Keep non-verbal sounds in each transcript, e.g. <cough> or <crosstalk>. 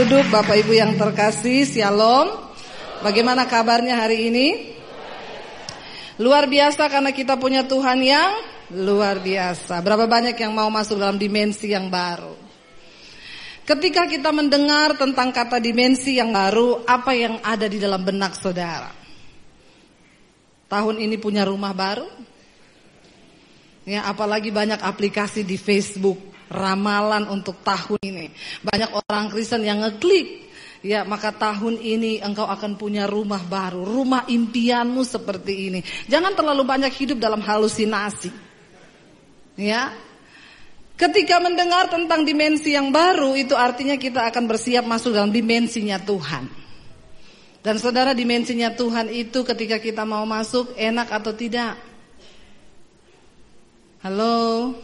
duduk Bapak Ibu yang terkasih, Shalom. Bagaimana kabarnya hari ini? Luar biasa karena kita punya Tuhan yang luar biasa. Berapa banyak yang mau masuk dalam dimensi yang baru? Ketika kita mendengar tentang kata dimensi yang baru, apa yang ada di dalam benak saudara? Tahun ini punya rumah baru? Ya, apalagi banyak aplikasi di Facebook ramalan untuk tahun ini. Banyak orang Kristen yang ngeklik, ya maka tahun ini engkau akan punya rumah baru, rumah impianmu seperti ini. Jangan terlalu banyak hidup dalam halusinasi. Ya. Ketika mendengar tentang dimensi yang baru itu artinya kita akan bersiap masuk dalam dimensinya Tuhan. Dan saudara dimensinya Tuhan itu ketika kita mau masuk enak atau tidak? Halo?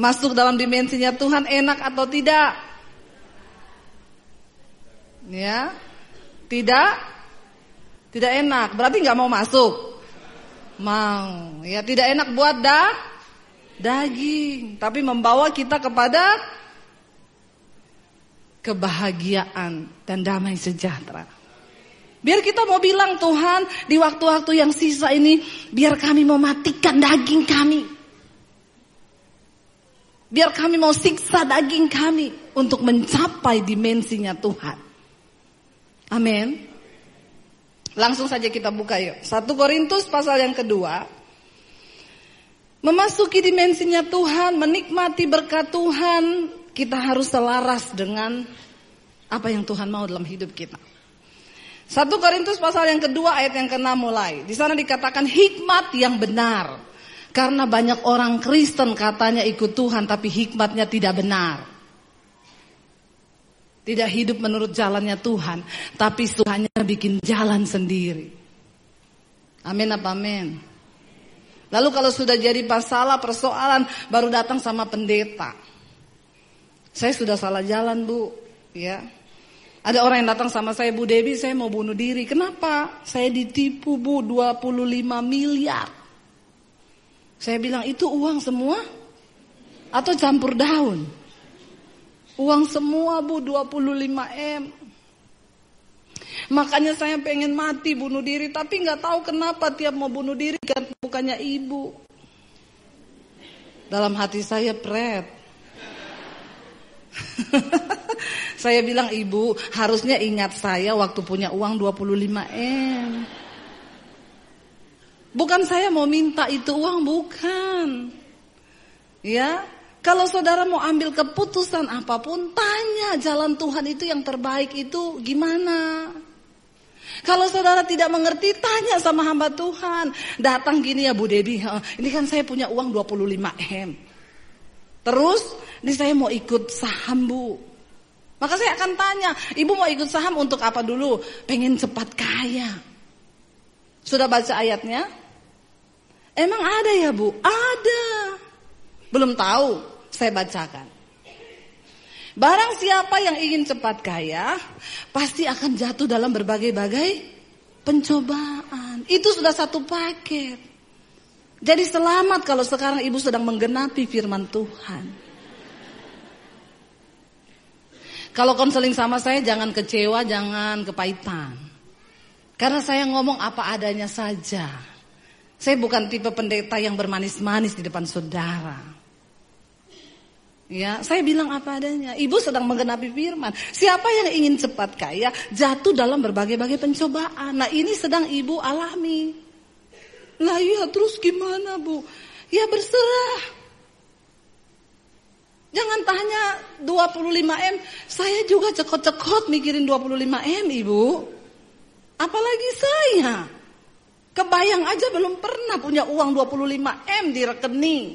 Masuk dalam dimensinya Tuhan enak atau tidak? Ya, tidak, tidak enak. Berarti nggak mau masuk. Mau, ya tidak enak buat dah daging, tapi membawa kita kepada kebahagiaan dan damai sejahtera. Biar kita mau bilang Tuhan di waktu-waktu yang sisa ini biar kami mematikan daging kami. Biar kami mau siksa daging kami untuk mencapai dimensinya Tuhan. Amin. Langsung saja kita buka yuk. Satu Korintus pasal yang kedua. Memasuki dimensinya Tuhan, menikmati berkat Tuhan, kita harus selaras dengan apa yang Tuhan mau dalam hidup kita. Satu Korintus pasal yang kedua ayat yang keenam mulai. Di sana dikatakan hikmat yang benar. Karena banyak orang Kristen katanya ikut Tuhan tapi hikmatnya tidak benar. Tidak hidup menurut jalannya Tuhan, tapi Tuhannya bikin jalan sendiri. Amin apa amin? Lalu kalau sudah jadi masalah persoalan baru datang sama pendeta. Saya sudah salah jalan bu, ya. Ada orang yang datang sama saya, Bu Dewi saya mau bunuh diri. Kenapa? Saya ditipu bu 25 miliar. Saya bilang itu uang semua atau campur daun? Uang semua bu 25 M. Makanya saya pengen mati bunuh diri tapi nggak tahu kenapa tiap mau bunuh diri kan bukannya ibu. Dalam hati saya pret. <laughs> saya bilang ibu harusnya ingat saya waktu punya uang 25 M. Bukan saya mau minta itu uang, bukan. Ya, kalau saudara mau ambil keputusan apa pun, tanya jalan Tuhan itu yang terbaik itu gimana. Kalau saudara tidak mengerti, tanya sama hamba Tuhan. Datang gini ya Bu Debi, ini kan saya punya uang 25 M. Terus, ini saya mau ikut saham Bu. Maka saya akan tanya, ibu mau ikut saham untuk apa dulu? Pengen cepat kaya. Sudah baca ayatnya? Emang ada ya bu? Ada. Belum tahu, saya bacakan. Barang siapa yang ingin cepat kaya, pasti akan jatuh dalam berbagai-bagai pencobaan. Itu sudah satu paket. Jadi selamat kalau sekarang ibu sedang menggenapi firman Tuhan. Kalau konseling sama saya jangan kecewa, jangan kepahitan. Karena saya ngomong apa adanya saja. Saya bukan tipe pendeta yang bermanis-manis di depan saudara. Ya, saya bilang apa adanya. Ibu sedang menggenapi firman. Siapa yang ingin cepat kaya jatuh dalam berbagai-bagai pencobaan. Nah, ini sedang ibu alami. Lah iya, terus gimana, Bu? Ya berserah. Jangan tanya 25M, saya juga cekot-cekot mikirin 25M, Ibu. Apalagi saya. Kebayang aja belum pernah punya uang 25 M di rekening.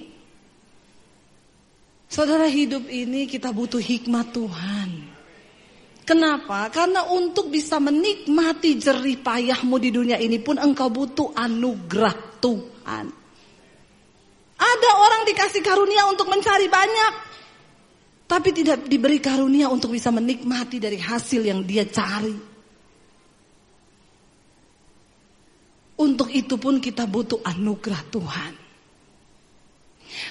Saudara hidup ini kita butuh hikmat Tuhan. Kenapa? Karena untuk bisa menikmati jerih payahmu di dunia ini pun engkau butuh anugerah Tuhan. Ada orang dikasih karunia untuk mencari banyak. Tapi tidak diberi karunia untuk bisa menikmati dari hasil yang dia cari. Untuk itu pun kita butuh anugerah Tuhan.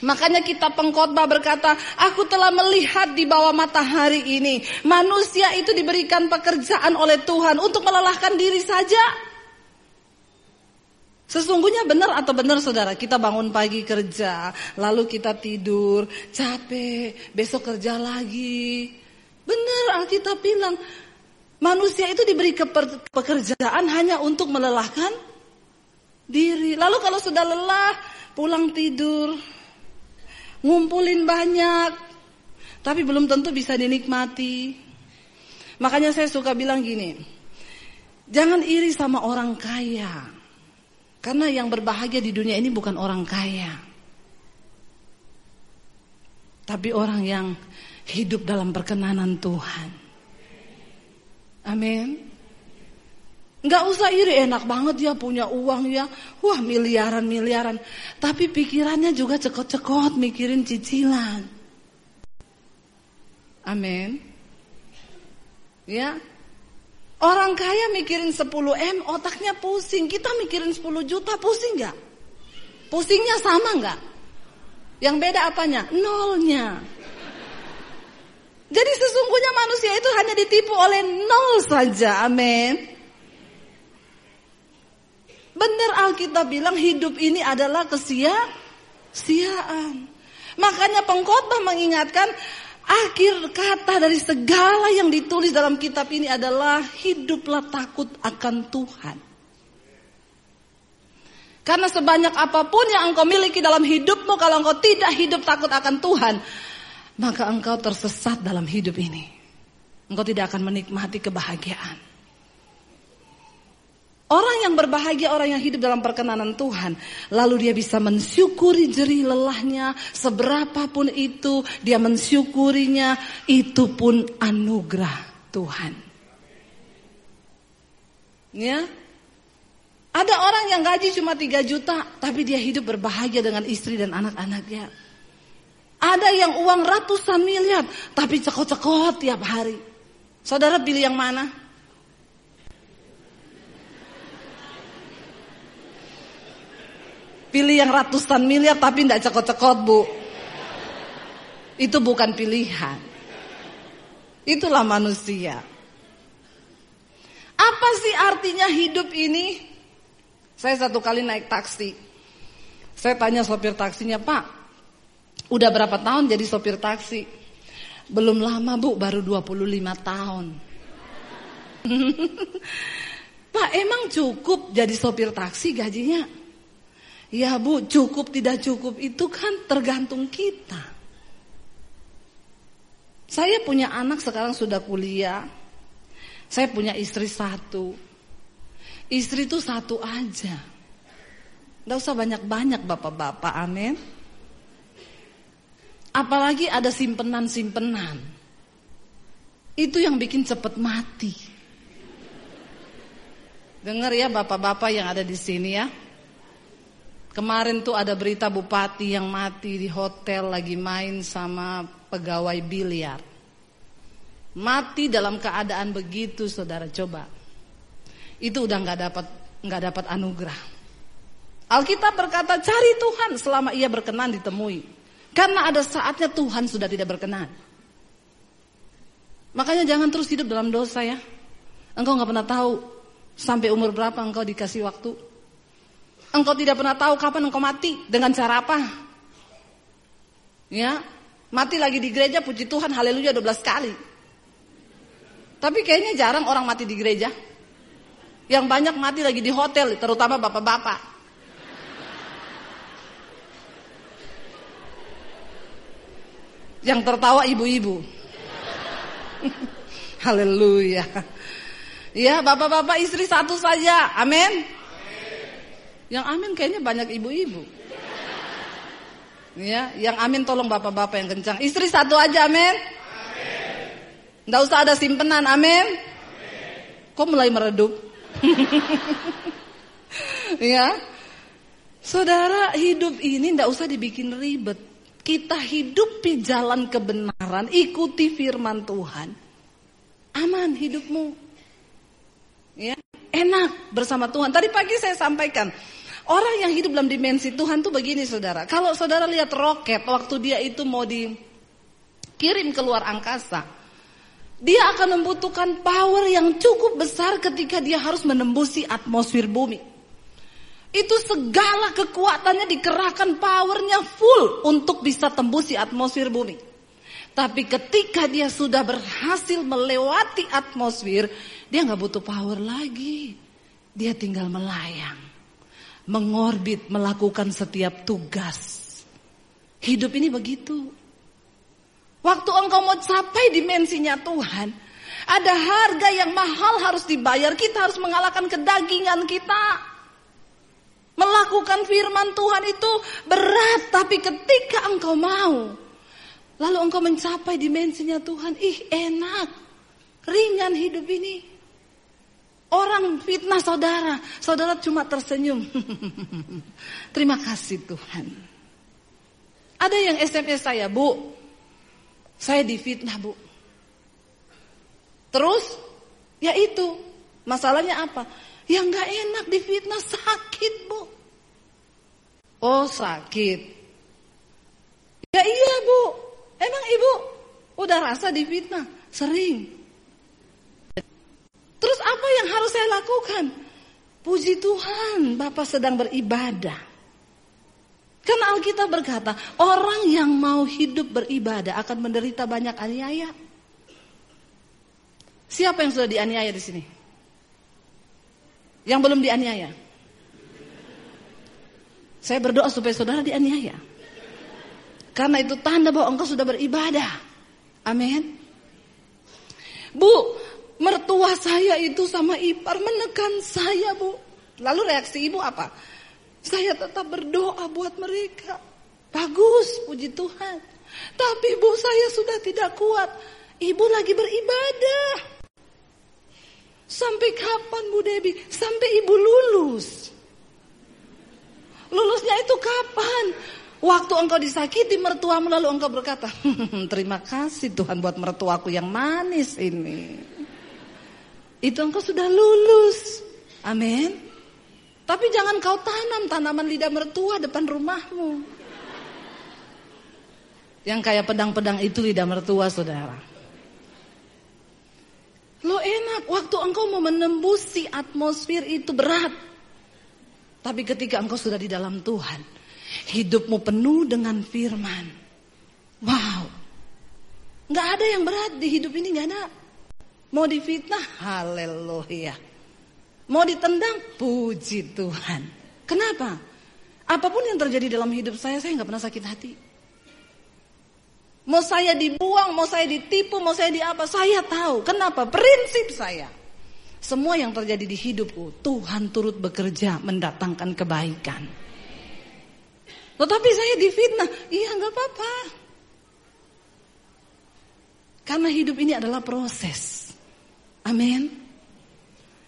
Makanya kita pengkhotbah berkata, aku telah melihat di bawah matahari ini, manusia itu diberikan pekerjaan oleh Tuhan untuk melelahkan diri saja. Sesungguhnya benar atau benar saudara, kita bangun pagi kerja, lalu kita tidur, capek, besok kerja lagi. Benar Alkitab bilang, manusia itu diberi pekerjaan hanya untuk melelahkan diri. Lalu kalau sudah lelah, pulang tidur, ngumpulin banyak, tapi belum tentu bisa dinikmati. Makanya saya suka bilang gini, jangan iri sama orang kaya. Karena yang berbahagia di dunia ini bukan orang kaya. Tapi orang yang hidup dalam perkenanan Tuhan. Amin. Nggak usah iri, enak banget ya punya uang ya. Wah miliaran-miliaran. Tapi pikirannya juga cekot-cekot mikirin cicilan. Amin. Ya. Orang kaya mikirin 10 M, otaknya pusing. Kita mikirin 10 juta, pusing nggak? Pusingnya sama nggak? Yang beda apanya? Nolnya. Jadi sesungguhnya manusia itu hanya ditipu oleh nol saja. Amin. Benar Alkitab bilang hidup ini adalah kesia-siaan. Makanya pengkhotbah mengingatkan akhir kata dari segala yang ditulis dalam kitab ini adalah hiduplah takut akan Tuhan. Karena sebanyak apa pun yang engkau miliki dalam hidupmu kalau engkau tidak hidup takut akan Tuhan, maka engkau tersesat dalam hidup ini. Engkau tidak akan menikmati kebahagiaan. Orang yang berbahagia, orang yang hidup dalam perkenanan Tuhan. Lalu dia bisa mensyukuri jerih lelahnya. Seberapapun itu, dia mensyukurinya. Itu pun anugerah Tuhan. Ya, ada orang yang gaji cuma 3 juta, tapi dia hidup berbahagia dengan istri dan anak-anaknya. Ada yang uang ratusan miliar, tapi cekot-cekot tiap hari. Saudara pilih yang mana? Pilih yang ratusan miliar tapi tidak cekot-cekot bu. Itu bukan pilihan. Itulah manusia. Apa sih artinya hidup ini? Saya satu kali naik taksi. Saya tanya sopir taksinya, Pak, udah berapa tahun jadi sopir taksi? Belum lama bu, baru 25 tahun. <laughs> Pak, emang cukup jadi sopir taksi gajinya? Ya bu, cukup tidak cukup itu kan tergantung kita. Saya punya anak sekarang sudah kuliah. Saya punya istri satu. Istri itu satu aja. Gak usah banyak-banyak bapak-bapak, amin. Apalagi ada simpenan-simpenan. Itu yang bikin cepet mati. Dengar ya bapak-bapak yang ada di sini ya. Kemarin tuh ada berita bupati yang mati di hotel lagi main sama pegawai biliar. Mati dalam keadaan begitu, saudara coba. Itu udah nggak dapat nggak dapat anugerah. Alkitab berkata cari Tuhan selama ia berkenan ditemui. Karena ada saatnya Tuhan sudah tidak berkenan. Makanya jangan terus hidup dalam dosa ya. Engkau nggak pernah tahu sampai umur berapa engkau dikasih waktu. Engkau tidak pernah tahu kapan engkau mati dengan cara apa. Ya, mati lagi di gereja puji Tuhan haleluya 12 kali. Tapi kayaknya jarang orang mati di gereja. Yang banyak mati lagi di hotel, terutama bapak-bapak. Yang tertawa ibu-ibu. <laughs> Haleluya. Ya, bapak-bapak istri satu saja. Amin. Yang amin kayaknya banyak ibu-ibu. Ya, yang amin tolong bapak-bapak yang kencang. Istri satu aja, amin. Nggak usah ada simpenan, amin. Kok mulai meredup? <laughs> ya, saudara hidup ini nggak usah dibikin ribet. Kita hidupi jalan kebenaran, ikuti firman Tuhan. Aman hidupmu. Ya, enak bersama Tuhan. Tadi pagi saya sampaikan, Orang yang hidup dalam dimensi Tuhan tuh begini saudara. Kalau saudara lihat roket waktu dia itu mau dikirim keluar angkasa. Dia akan membutuhkan power yang cukup besar ketika dia harus menembusi atmosfer bumi. Itu segala kekuatannya dikerahkan powernya full untuk bisa tembusi atmosfer bumi. Tapi ketika dia sudah berhasil melewati atmosfer, dia nggak butuh power lagi. Dia tinggal melayang mengorbit, melakukan setiap tugas. Hidup ini begitu. Waktu engkau mau capai dimensinya Tuhan, ada harga yang mahal harus dibayar. Kita harus mengalahkan kedagingan kita. Melakukan firman Tuhan itu berat, tapi ketika engkau mau, lalu engkau mencapai dimensinya Tuhan, ih enak, ringan hidup ini. Orang fitnah saudara, saudara cuma tersenyum. <laughs> Terima kasih Tuhan. Ada yang SMS saya, Bu. Saya difitnah, Bu. Terus, ya itu. Masalahnya apa? Yang gak enak difitnah sakit, Bu. Oh, sakit. Ya iya, Bu. Emang Ibu udah rasa difitnah? Sering. Apa yang harus saya lakukan? Puji Tuhan, Bapak sedang beribadah. Karena Alkitab berkata, orang yang mau hidup beribadah akan menderita banyak aniaya. Siapa yang sudah dianiaya di sini? Yang belum dianiaya? Saya berdoa supaya saudara dianiaya. Karena itu tanda bahwa engkau sudah beribadah. Amin. Bu, Mertua saya itu sama ipar menekan saya bu. Lalu reaksi ibu apa? Saya tetap berdoa buat mereka. Bagus, puji Tuhan. Tapi ibu saya sudah tidak kuat. Ibu lagi beribadah. Sampai kapan Bu Debi? Sampai ibu lulus. Lulusnya itu kapan? Waktu engkau disakiti mertuamu lalu engkau berkata, <laughs> terima kasih Tuhan buat mertuaku yang manis ini itu engkau sudah lulus. Amin. Tapi jangan kau tanam tanaman lidah mertua depan rumahmu. Yang kayak pedang-pedang itu lidah mertua saudara. Lo enak waktu engkau mau menembusi atmosfer itu berat. Tapi ketika engkau sudah di dalam Tuhan, hidupmu penuh dengan firman. Wow. Nggak ada yang berat di hidup ini nggak ada. Mau difitnah, haleluya. Mau ditendang, puji Tuhan. Kenapa? Apa pun yang terjadi dalam hidup saya, saya nggak pernah sakit hati. Mau saya dibuang, mau saya ditipu, mau saya di apa, saya tahu. Kenapa? Prinsip saya. Semua yang terjadi di hidupku, Tuhan turut bekerja mendatangkan kebaikan. Tetapi saya difitnah, iya nggak apa-apa. Karena hidup ini adalah proses. Amin.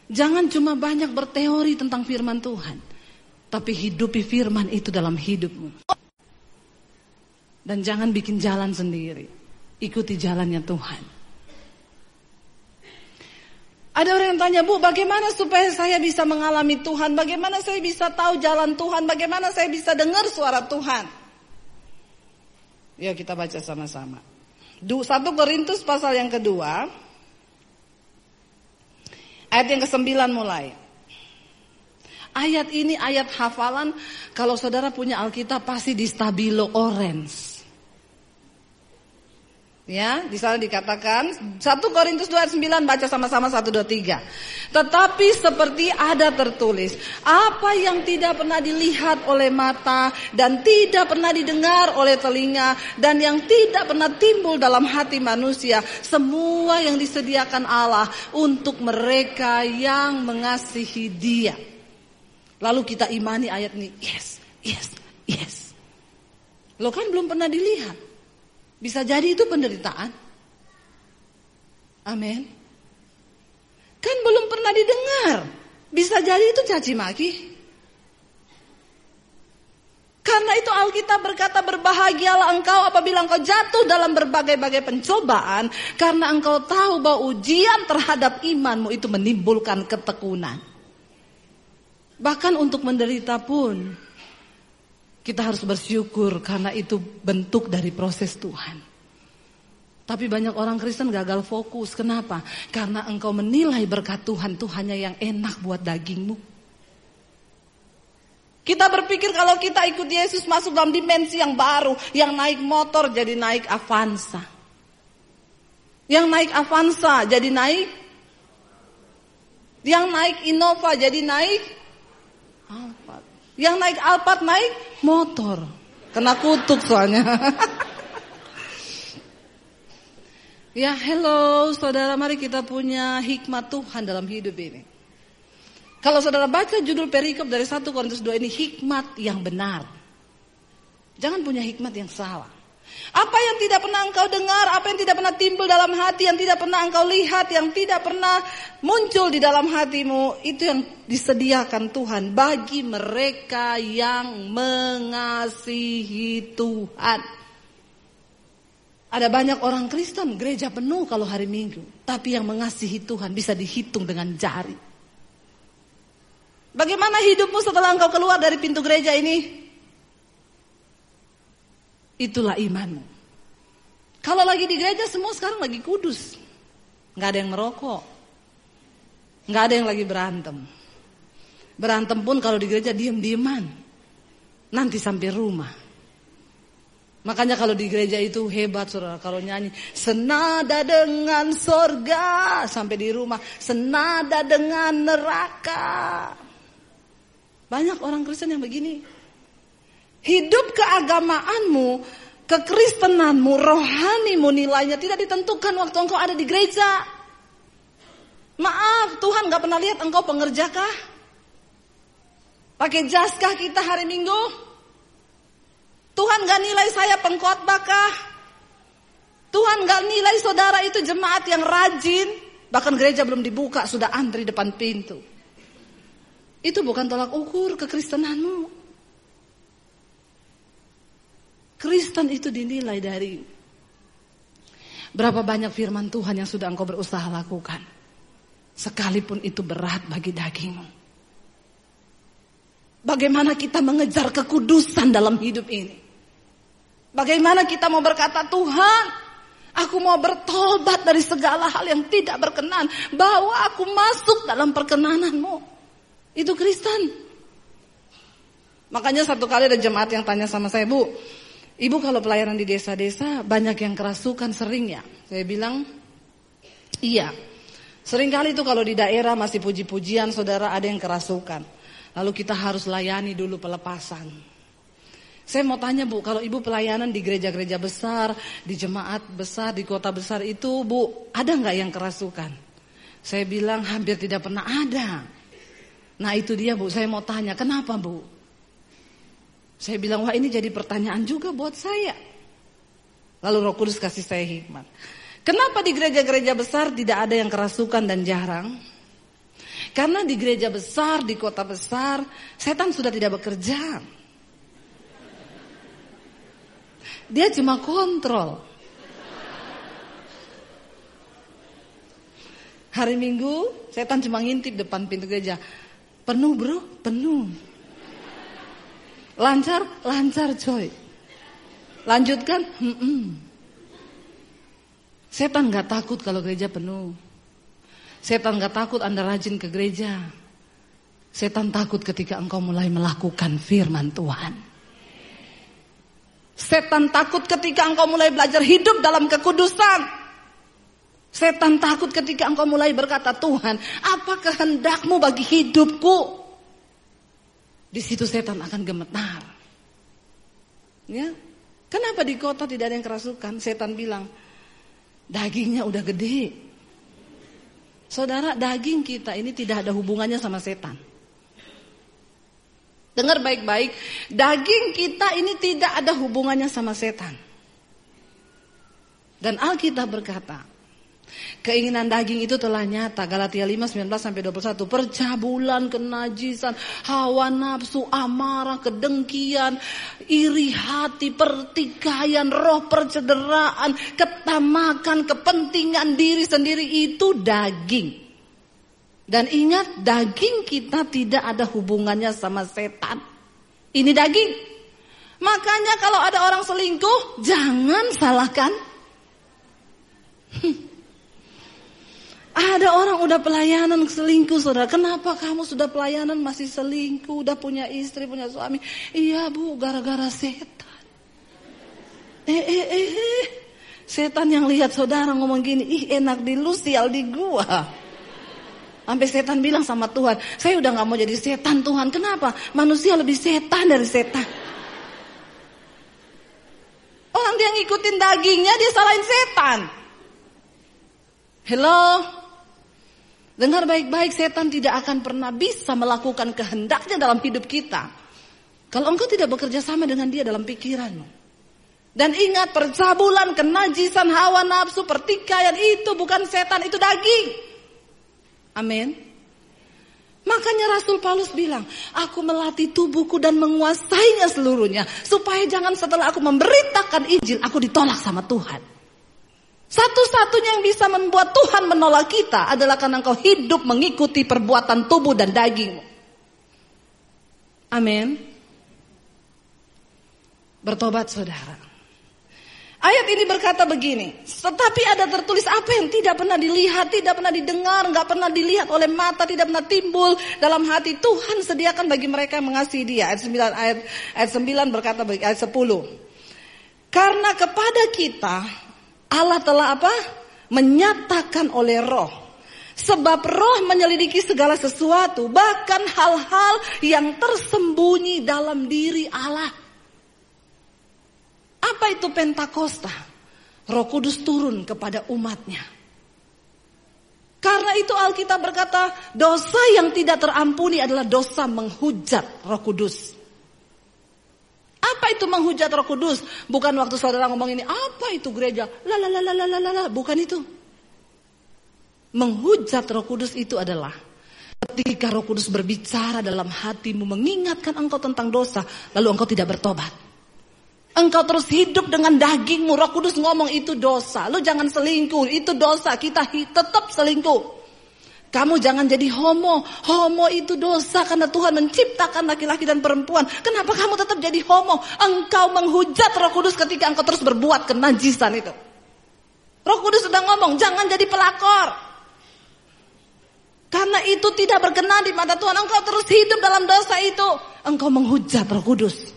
Jangan cuma banyak berteori tentang firman Tuhan. Tapi hidupi firman itu dalam hidupmu. Dan jangan bikin jalan sendiri. Ikuti jalannya Tuhan. Ada orang yang tanya, Bu, bagaimana supaya saya bisa mengalami Tuhan? Bagaimana saya bisa tahu jalan Tuhan? Bagaimana saya bisa dengar suara Tuhan? Ya kita baca sama-sama. 1 Korintus pasal yang kedua. Ayat yang ke-9 mulai. Ayat ini ayat hafalan kalau saudara punya Alkitab pasti di stabilo orange. Ya, di sana dikatakan 1 Korintus 2 ayat 9 baca sama-sama 1 2 3. Tetapi seperti ada tertulis, apa yang tidak pernah dilihat oleh mata dan tidak pernah didengar oleh telinga dan yang tidak pernah timbul dalam hati manusia, semua yang disediakan Allah untuk mereka yang mengasihi Dia. Lalu kita imani ayat ini, yes, yes, yes. Lo kan belum pernah dilihat. Bisa jadi itu penderitaan. Amin. Kan belum pernah didengar. Bisa jadi itu caci maki. Karena itu Alkitab berkata berbahagialah engkau apabila engkau jatuh dalam berbagai-bagai pencobaan. Karena engkau tahu bahwa ujian terhadap imanmu itu menimbulkan ketekunan. Bahkan untuk menderita pun kita harus bersyukur karena itu bentuk dari proses Tuhan. Tapi banyak orang Kristen gagal fokus. Kenapa? Karena engkau menilai berkat Tuhan itu hanya yang enak buat dagingmu. Kita berpikir kalau kita ikut Yesus masuk dalam dimensi yang baru. Yang naik motor jadi naik Avanza. Yang naik Avanza jadi naik. Yang naik Innova jadi naik Alphard. Yang naik Alphard naik motor. Kena kutuk soalnya. <laughs> ya hello saudara mari kita punya hikmat Tuhan dalam hidup ini. Kalau saudara baca judul perikop dari 1 Korintus 2 ini hikmat yang benar. Jangan punya hikmat yang salah. Apa yang tidak pernah engkau dengar, apa yang tidak pernah timbul dalam hati, yang tidak pernah engkau lihat, yang tidak pernah muncul di dalam hatimu, itu yang disediakan Tuhan bagi mereka yang mengasihi Tuhan. Ada banyak orang Kristen, gereja penuh kalau hari Minggu, tapi yang mengasihi Tuhan bisa dihitung dengan jari. Bagaimana hidupmu setelah engkau keluar dari pintu gereja ini? Itulah imanmu. Kalau lagi di gereja semua sekarang lagi kudus. Nggak ada yang merokok. Nggak ada yang lagi berantem. Berantem pun kalau di gereja diem-dieman. Nanti sampai rumah. Makanya kalau di gereja itu hebat saudara. Kalau nyanyi senada dengan sorga. Sampai di rumah senada dengan neraka. Banyak orang Kristen yang begini. Hidup keagamaanmu, kekristenanmu, rohanimu nilainya tidak ditentukan waktu engkau ada di gereja. Maaf, Tuhan gak pernah lihat engkau pengerjakah? Pakai jaskah kita hari Minggu? Tuhan gak nilai saya pengkhotbahkah? Tuhan gak nilai saudara itu jemaat yang rajin, bahkan gereja belum dibuka sudah antri depan pintu. Itu bukan tolak ukur kekristenanmu. Kristen itu dinilai dari berapa banyak firman Tuhan yang sudah engkau berusaha lakukan. Sekalipun itu berat bagi dagingmu. Bagaimana kita mengejar kekudusan dalam hidup ini? Bagaimana kita mau berkata Tuhan, aku mau bertobat dari segala hal yang tidak berkenan, bawa aku masuk dalam perkenananmu. Itu Kristen. Makanya satu kali ada jemaat yang tanya sama saya, Bu, Ibu kalau pelayanan di desa-desa banyak yang kerasukan sering ya. Saya bilang iya. Sering kali itu kalau di daerah masih puji-pujian saudara ada yang kerasukan. Lalu kita harus layani dulu pelepasan. Saya mau tanya Bu, kalau Ibu pelayanan di gereja-gereja besar, di jemaat besar, di kota besar itu Bu, ada nggak yang kerasukan? Saya bilang hampir tidak pernah ada. Nah itu dia Bu, saya mau tanya, kenapa Bu? Saya bilang, wah ini jadi pertanyaan juga buat saya. Lalu Roh Kudus kasih saya hikmat. Kenapa di gereja-gereja besar tidak ada yang kerasukan dan jarang? Karena di gereja besar, di kota besar, setan sudah tidak bekerja. Dia cuma kontrol. Hari Minggu, setan cuma ngintip depan pintu gereja. Penuh bro, penuh. Lancar, lancar coy. Lanjutkan, hmm -mm. Setan gak takut kalau gereja penuh. Setan gak takut Anda rajin ke gereja. Setan takut ketika engkau mulai melakukan firman Tuhan. Setan takut ketika engkau mulai belajar hidup dalam kekudusan. Setan takut ketika engkau mulai berkata, Tuhan, apa kehendakmu bagi hidupku? Di situ setan akan gemetar. Ya. Kenapa di kota tidak ada yang kerasukan? Setan bilang, dagingnya udah gede. Saudara, daging kita ini tidak ada hubungannya sama setan. Dengar baik-baik, daging kita ini tidak ada hubungannya sama setan. Dan Alkitab berkata, Keinginan daging itu telah nyata. Galatia 5, 19 sampai 21. Percabulan, kenajisan, hawa nafsu, amarah, kedengkian, iri hati, pertikaian, roh percederaan, ketamakan, kepentingan diri sendiri itu daging. Dan ingat daging kita tidak ada hubungannya sama setan. Ini daging. Makanya kalau ada orang selingkuh, jangan salahkan. Ada orang udah pelayanan selingkuh saudara. Kenapa kamu sudah pelayanan masih selingkuh? Udah punya istri, punya suami. Iya bu, gara-gara setan. Eh, eh, eh, eh. Setan yang lihat saudara ngomong gini. Ih enak di lu, sial di gua. Sampai setan bilang sama Tuhan. Saya udah gak mau jadi setan Tuhan. Kenapa? Manusia lebih setan dari setan. Orang dia ngikutin dagingnya, dia salahin setan. Hello? Dengar baik-baik, setan tidak akan pernah bisa melakukan kehendaknya dalam hidup kita. Kalau engkau tidak bekerja sama dengan dia dalam pikiranmu. Dan ingat percabulan, kenajisan, hawa nafsu, pertikaian itu bukan setan, itu daging. Amin. Makanya Rasul Paulus bilang, aku melatih tubuhku dan menguasainya seluruhnya. Supaya jangan setelah aku memberitakan Injil, aku ditolak sama Tuhan. Satu-satunya yang bisa membuat Tuhan menolak kita adalah karena engkau hidup mengikuti perbuatan tubuh dan dagingmu. Amin. Bertobat saudara. Ayat ini berkata begini, tetapi ada tertulis apa yang tidak pernah dilihat, tidak pernah didengar, nggak pernah dilihat oleh mata, tidak pernah timbul dalam hati Tuhan sediakan bagi mereka yang mengasihi Dia. Ayat 9 ayat ayat 9 berkata ayat 10. Karena kepada kita Allah telah apa? Menyatakan oleh roh. Sebab roh menyelidiki segala sesuatu. Bahkan hal-hal yang tersembunyi dalam diri Allah. Apa itu Pentakosta? Roh Kudus turun kepada umatnya. Karena itu Alkitab berkata dosa yang tidak terampuni adalah dosa menghujat Roh Kudus. Apa itu menghujat Roh Kudus? Bukan waktu saudara ngomong ini, apa itu gereja? Lalalalalalala, bukan itu. Menghujat Roh Kudus itu adalah ketika Roh Kudus berbicara dalam hatimu mengingatkan engkau tentang dosa, lalu engkau tidak bertobat. Engkau terus hidup dengan dagingmu. Roh Kudus ngomong itu dosa. Lu jangan selingkuh, itu dosa. Kita tetap selingkuh. Kamu jangan jadi homo. Homo itu dosa karena Tuhan menciptakan laki-laki dan perempuan. Kenapa kamu tetap jadi homo? Engkau menghujat Roh Kudus ketika engkau terus berbuat kenajisan itu. Roh Kudus sudah ngomong, jangan jadi pelakor. Karena itu tidak berkenan di mata Tuhan. Engkau terus hidup dalam dosa itu. Engkau menghujat Roh Kudus.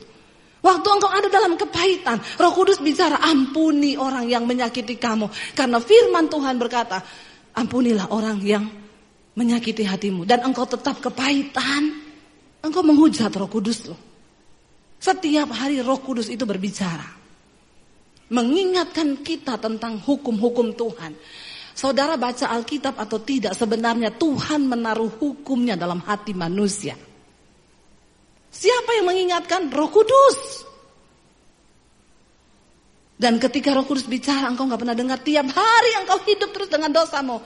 Waktu engkau ada dalam kepahitan, Roh Kudus bicara, ampuni orang yang menyakiti kamu. Karena firman Tuhan berkata, ampunilah orang yang menyakiti hatimu dan engkau tetap kepahitan, engkau menghujat Roh Kudus loh. Setiap hari Roh Kudus itu berbicara. Mengingatkan kita tentang hukum-hukum Tuhan. Saudara baca Alkitab atau tidak, sebenarnya Tuhan menaruh hukumnya dalam hati manusia. Siapa yang mengingatkan? Roh Kudus. Dan ketika Roh Kudus bicara, engkau nggak pernah dengar. Tiap hari engkau hidup terus dengan dosamu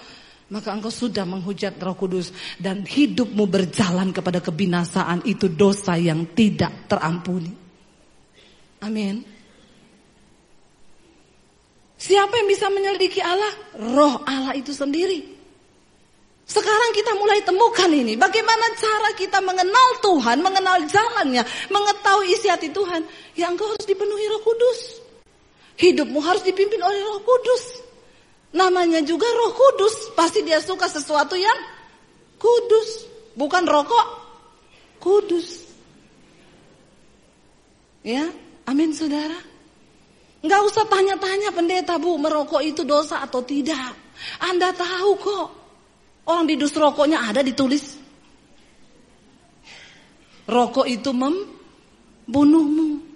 maka engkau sudah menghujat Roh Kudus dan hidupmu berjalan kepada kebinasaan itu dosa yang tidak terampuni. Amin. Siapa yang bisa menyelidiki Allah? Roh Allah itu sendiri. Sekarang kita mulai temukan ini. Bagaimana cara kita mengenal Tuhan, mengenal jalannya, mengetahui isi hati Tuhan. Ya engkau harus dipenuhi roh kudus. Hidupmu harus dipimpin oleh roh kudus. Namanya juga roh kudus. Pasti dia suka sesuatu yang kudus. Bukan rokok. Kudus. Ya, amin saudara. Nggak usah tanya-tanya pendeta bu, merokok itu dosa atau tidak. Anda tahu kok. Orang di dus rokoknya ada ditulis. Rokok itu membunuhmu.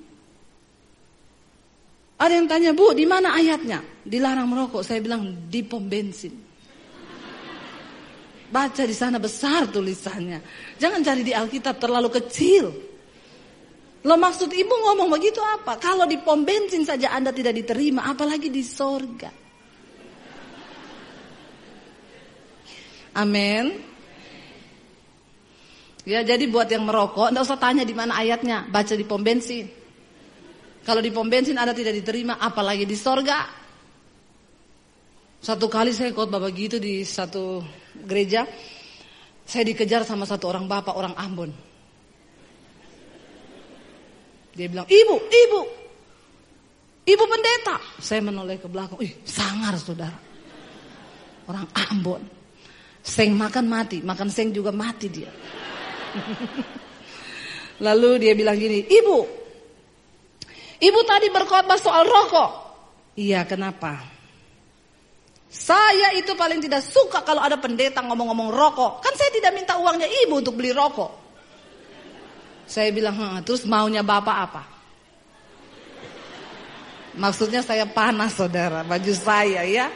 Ada yang tanya, Bu, di mana ayatnya? Dilarang merokok. Saya bilang di pom bensin. Baca di sana besar tulisannya. Jangan cari di Alkitab terlalu kecil. Lo maksud ibu ngomong begitu apa? Kalau di pom bensin saja Anda tidak diterima, apalagi di sorga. Amin. Ya, jadi buat yang merokok, enggak usah tanya di mana ayatnya, baca di pom bensin. Kalau di pom bensin ada tidak diterima, apalagi di sorga. Satu kali saya khotbah begitu di satu gereja. Saya dikejar sama satu orang bapak, orang Ambon. Dia bilang, ibu, ibu, ibu pendeta. Saya menoleh ke belakang, ih sangar saudara. Orang Ambon. Seng makan mati, makan seng juga mati dia. <laughs> Lalu dia bilang gini, ibu, ibu tadi berkhotbah soal rokok. Iya, kenapa? Saya itu paling tidak suka kalau ada pendeta ngomong-ngomong rokok. Kan saya tidak minta uangnya ibu untuk beli rokok. Saya bilang, terus maunya bapak apa? Maksudnya saya panas saudara, baju saya ya.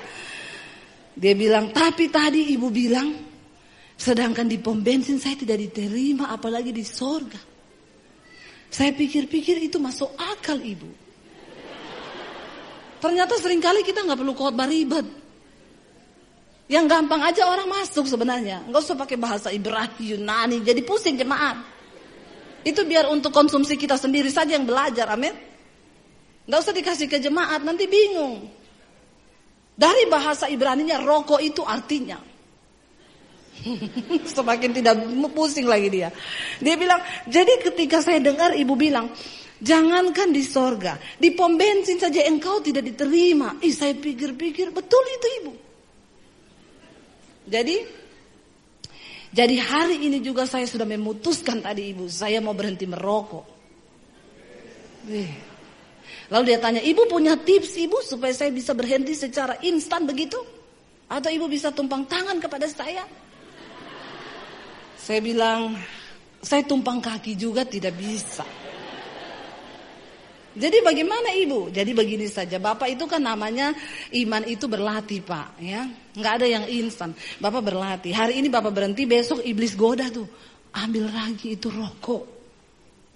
Dia bilang, tapi tadi ibu bilang, sedangkan di pom bensin saya tidak diterima, apalagi di sorga. Saya pikir-pikir itu masuk akal ibu. Ternyata sering kali kita nggak perlu khotbah ribet. Yang gampang aja orang masuk sebenarnya. Enggak usah pakai bahasa Ibrani, Yunani, jadi pusing jemaat. Itu biar untuk konsumsi kita sendiri saja yang belajar, amin. Enggak usah dikasih ke jemaat, nanti bingung. Dari bahasa Ibrani-nya rokok itu artinya. <laughs> Semakin tidak pusing lagi dia. Dia bilang, jadi ketika saya dengar ibu bilang, jangankan di sorga, di pom bensin saja engkau tidak diterima. Ih saya pikir-pikir, betul itu ibu. Jadi jadi hari ini juga saya sudah memutuskan tadi ibu, saya mau berhenti merokok. Lalu dia tanya, ibu punya tips ibu supaya saya bisa berhenti secara instan begitu? Atau ibu bisa tumpang tangan kepada saya? Saya bilang, saya tumpang kaki juga tidak bisa. Jadi bagaimana ibu? Jadi begini saja, bapak itu kan namanya iman itu berlatih pak, ya, nggak ada yang instan. Bapak berlatih. Hari ini bapak berhenti, besok iblis goda tuh, ambil lagi itu rokok,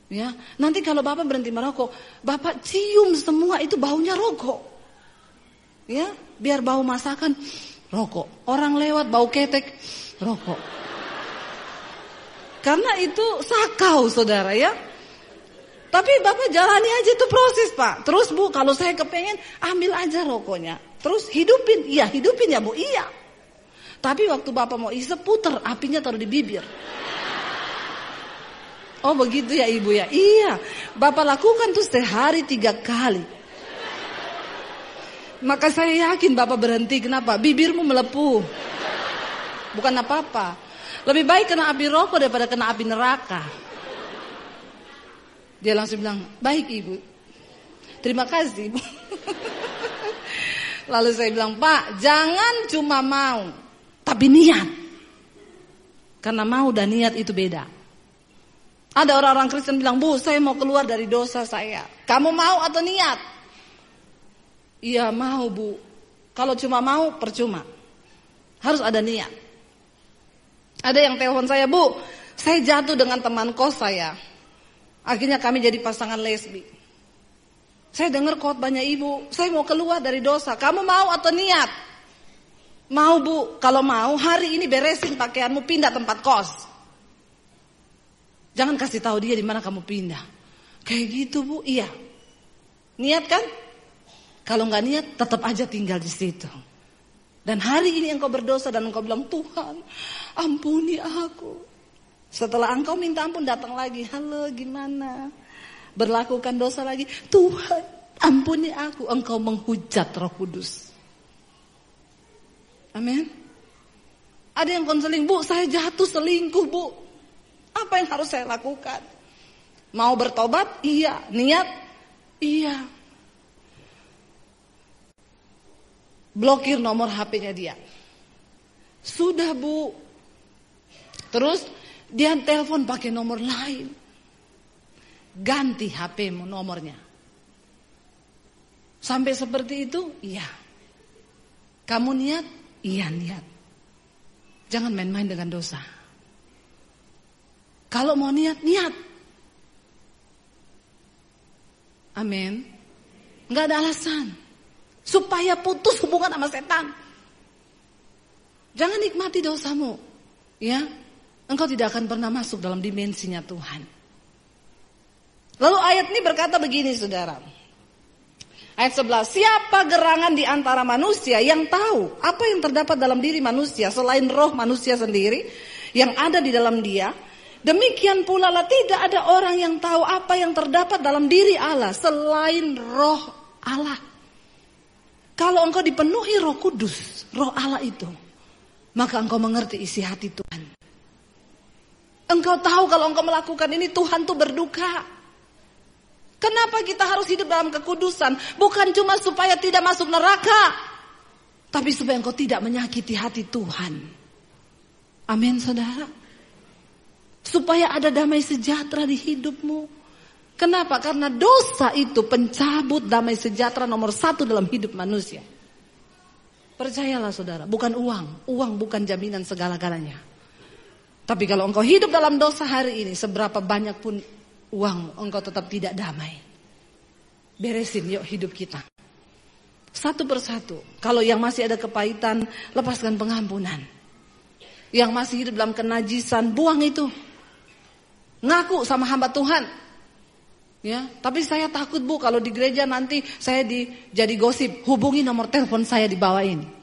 ya. Nanti kalau bapak berhenti merokok, bapak cium semua itu baunya rokok, ya, biar bau masakan rokok. Orang lewat bau ketek rokok. Karena itu sakau saudara ya. Tapi Bapak jalani aja itu proses Pak. Terus Bu, kalau saya kepengen ambil aja rokoknya. Terus hidupin, iya hidupin ya Bu, iya. Tapi waktu Bapak mau isep puter, apinya taruh di bibir. Oh begitu ya Ibu ya? Iya, Bapak lakukan tuh sehari tiga kali. Maka saya yakin Bapak berhenti, kenapa? Bibirmu melepuh. Bukan apa-apa. Lebih baik kena api rokok daripada kena api neraka. Dia langsung bilang, baik ibu. Terima kasih ibu. <laughs> Lalu saya bilang, Pak, jangan cuma mau, tapi niat. Karena mau dan niat itu beda. Ada orang-orang Kristen bilang, Bu, saya mau keluar dari dosa saya. Kamu mau atau niat? Iya mau bu. Kalau cuma mau, percuma. Harus ada niat. Ada yang telepon saya, Bu, saya jatuh dengan teman kos saya. Akhirnya kami jadi pasangan lesbi. Saya dengar khotbahnya ibu, saya mau keluar dari dosa. Kamu mau atau niat? Mau bu, kalau mau hari ini beresin pakaianmu pindah tempat kos. Jangan kasih tahu dia di mana kamu pindah. Kayak gitu bu, iya. Niat kan? Kalau nggak niat, tetap aja tinggal di situ. Dan hari ini engkau berdosa dan engkau bilang Tuhan, ampuni aku. Setelah engkau minta ampun datang lagi. Halo gimana? Berlakukan dosa lagi. Tuhan ampuni aku. Engkau menghujat roh kudus. Amin. Ada yang konseling, bu saya jatuh selingkuh bu. Apa yang harus saya lakukan? Mau bertobat? Iya. Niat? Iya. Blokir nomor HP-nya dia. Sudah bu. Terus dia telepon pakai nomor lain. Ganti HP nomornya. Sampai seperti itu? Iya. Kamu niat? Iya niat. Jangan main-main dengan dosa. Kalau mau niat, niat. Amin. Enggak ada alasan. Supaya putus hubungan sama setan. Jangan nikmati dosamu. Ya, engkau tidak akan pernah masuk dalam dimensinya Tuhan. Lalu ayat ini berkata begini saudara. Ayat 11, siapa gerangan di antara manusia yang tahu apa yang terdapat dalam diri manusia selain roh manusia sendiri yang ada di dalam dia, demikian pula lah tidak ada orang yang tahu apa yang terdapat dalam diri Allah selain roh Allah. Kalau engkau dipenuhi roh kudus, roh Allah itu, maka engkau mengerti isi hati Tuhan. Engkau tahu kalau engkau melakukan ini Tuhan tuh berduka. Kenapa kita harus hidup dalam kekudusan? Bukan cuma supaya tidak masuk neraka. Tapi supaya engkau tidak menyakiti hati Tuhan. Amin saudara. Supaya ada damai sejahtera di hidupmu. Kenapa? Karena dosa itu pencabut damai sejahtera nomor satu dalam hidup manusia. Percayalah saudara, bukan uang. Uang bukan jaminan segala-galanya. Tapi kalau engkau hidup dalam dosa hari ini, seberapa banyak pun uangmu, engkau tetap tidak damai. Beresin yuk hidup kita. Satu persatu. Kalau yang masih ada kepahitan, lepaskan pengampunan. Yang masih hidup dalam kenajisan, buang itu. Ngaku sama hamba Tuhan. Ya, tapi saya takut Bu kalau di gereja nanti saya di jadi gosip. Hubungi nomor telepon saya di bawah ini.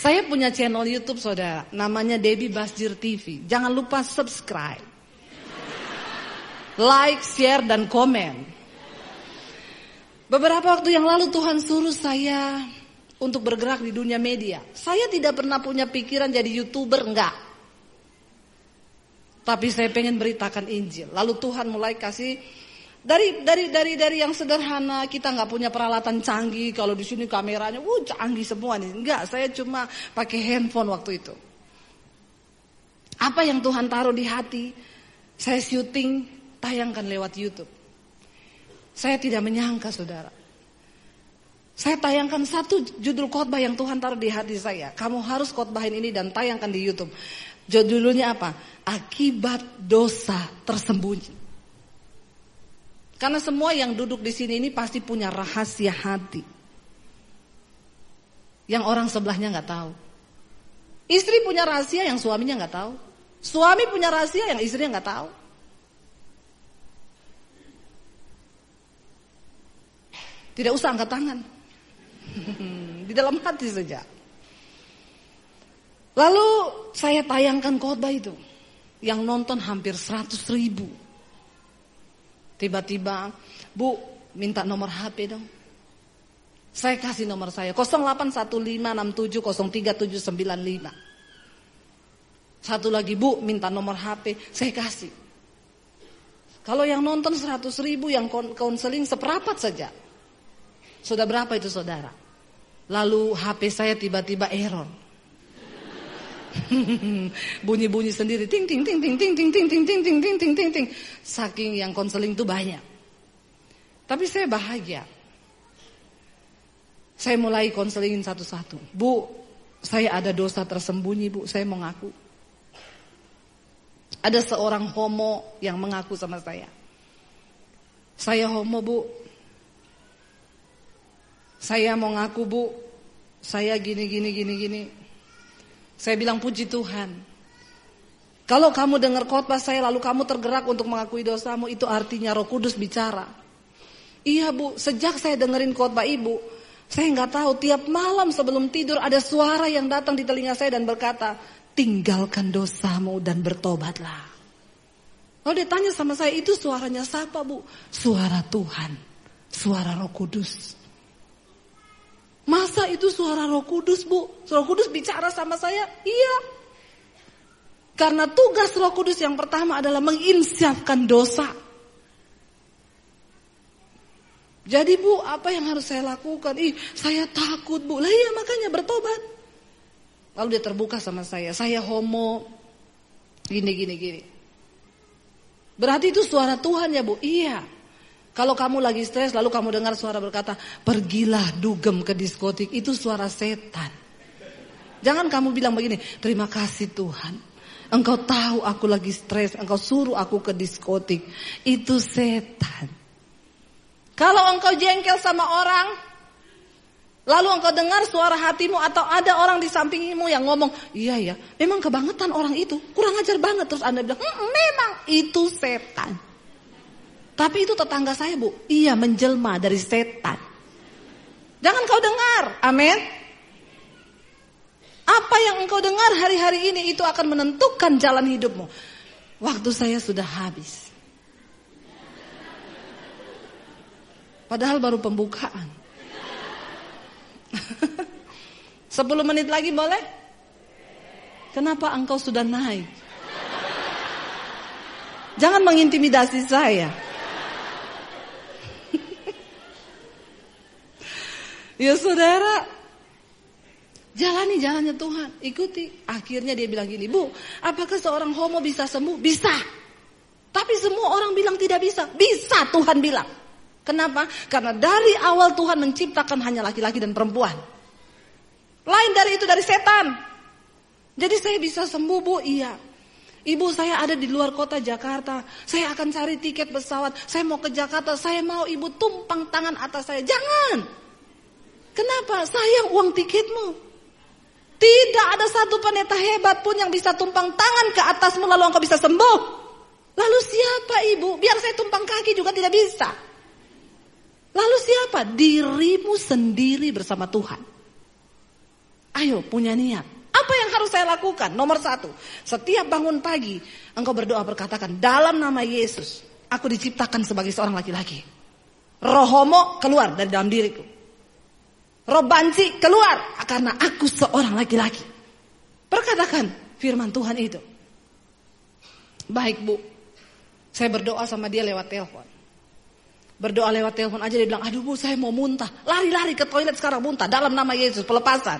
Saya punya channel YouTube saudara, namanya Debbie Basjir TV. Jangan lupa subscribe like, share, dan komen. Beberapa waktu yang lalu Tuhan suruh saya untuk bergerak di dunia media. Saya tidak pernah punya pikiran jadi youtuber, enggak. Tapi saya pengen beritakan Injil. Lalu Tuhan mulai kasih dari dari dari dari yang sederhana kita nggak punya peralatan canggih. Kalau di sini kameranya, wuh canggih semua nih. Enggak, saya cuma pakai handphone waktu itu. Apa yang Tuhan taruh di hati, saya syuting tayangkan lewat YouTube. Saya tidak menyangka saudara. Saya tayangkan satu judul khotbah yang Tuhan taruh di hati saya. Kamu harus khotbahin ini dan tayangkan di YouTube. Judulnya apa? Akibat dosa tersembunyi. Karena semua yang duduk di sini ini pasti punya rahasia hati. Yang orang sebelahnya nggak tahu. Istri punya rahasia yang suaminya nggak tahu. Suami punya rahasia yang istrinya nggak tahu. Tidak usah angkat tangan. <laughs> Di dalam hati saja. Lalu saya tayangkan khotbah itu. Yang nonton hampir 100 ribu. Tiba-tiba, Bu, minta nomor HP dong. Saya kasih nomor saya 081567037795. Satu lagi Bu minta nomor HP, saya kasih. Kalau yang nonton 100 ribu, yang konseling seperapat saja. Sudah berapa itu saudara? Lalu HP saya tiba-tiba error. Bunyi-bunyi sendiri ting ting ting ting ting ting ting ting ting ting ting ting ting ting. Saking yang konseling itu banyak. Tapi saya bahagia. Saya mulai konselingin satu-satu. Bu, saya ada dosa tersembunyi bu, saya mau ngaku. Ada seorang homo yang mengaku sama saya. Saya homo bu, saya mau ngaku bu, saya gini gini gini gini. Saya bilang puji Tuhan. Kalau kamu dengar khotbah saya lalu kamu tergerak untuk mengakui dosamu itu artinya Roh Kudus bicara. Iya bu, sejak saya dengerin khotbah ibu, saya nggak tahu tiap malam sebelum tidur ada suara yang datang di telinga saya dan berkata, tinggalkan dosamu dan bertobatlah. Lalu dia tanya sama saya, itu suaranya siapa bu? Suara Tuhan, suara Roh Kudus. Masa itu suara roh kudus bu? Roh kudus bicara sama saya? Iya. Karena tugas roh kudus yang pertama adalah menginsyafkan dosa. Jadi bu, apa yang harus saya lakukan? Ih, saya takut bu. Lah iya makanya bertobat. Lalu dia terbuka sama saya. Saya homo. Gini, gini, gini. Berarti itu suara Tuhan ya bu? Iya. Kalau kamu lagi stres lalu kamu dengar suara berkata, pergilah dugem ke diskotik, itu suara setan. Jangan kamu bilang begini, terima kasih Tuhan. Engkau tahu aku lagi stres, engkau suruh aku ke diskotik. Itu setan. Kalau engkau jengkel sama orang, lalu engkau dengar suara hatimu atau ada orang di sampingmu yang ngomong, iya ya, memang kebangetan orang itu, kurang ajar banget. Terus anda bilang, memang itu setan. Tapi itu tetangga saya bu, iya menjelma dari setan. Jangan kau dengar, amin. Apa yang engkau dengar hari-hari ini itu akan menentukan jalan hidupmu. Waktu saya sudah habis. Padahal baru pembukaan. <laughs> 10 menit lagi boleh? Kenapa engkau sudah naik? Jangan mengintimidasi saya. Ya saudara, jalani jalannya Tuhan, ikuti. Akhirnya dia bilang gini, Bu, apakah seorang homo bisa sembuh? Bisa. Tapi semua orang bilang tidak bisa. Bisa Tuhan bilang. Kenapa? Karena dari awal Tuhan menciptakan hanya laki-laki dan perempuan. Lain dari itu dari setan. Jadi saya bisa sembuh bu, iya. Ibu saya ada di luar kota Jakarta. Saya akan cari tiket pesawat. Saya mau ke Jakarta. Saya mau ibu tumpang tangan atas saya. Jangan. Kenapa? Sayang uang tiketmu. Tidak ada satu pendeta hebat pun yang bisa tumpang tangan ke atasmu lalu engkau bisa sembuh. Lalu siapa ibu? Biar saya tumpang kaki juga tidak bisa. Lalu siapa? Dirimu sendiri bersama Tuhan. Ayo punya niat. Apa yang harus saya lakukan? Nomor satu, setiap bangun pagi engkau berdoa berkatakan dalam nama Yesus, aku diciptakan sebagai seorang laki-laki. Roh homo keluar dari dalam diriku. Roh banci keluar karena aku seorang laki-laki. Perkatakan firman Tuhan itu. Baik bu, saya berdoa sama dia lewat telepon. Berdoa lewat telepon aja dia bilang, aduh bu saya mau muntah. Lari-lari ke toilet sekarang muntah dalam nama Yesus pelepasan.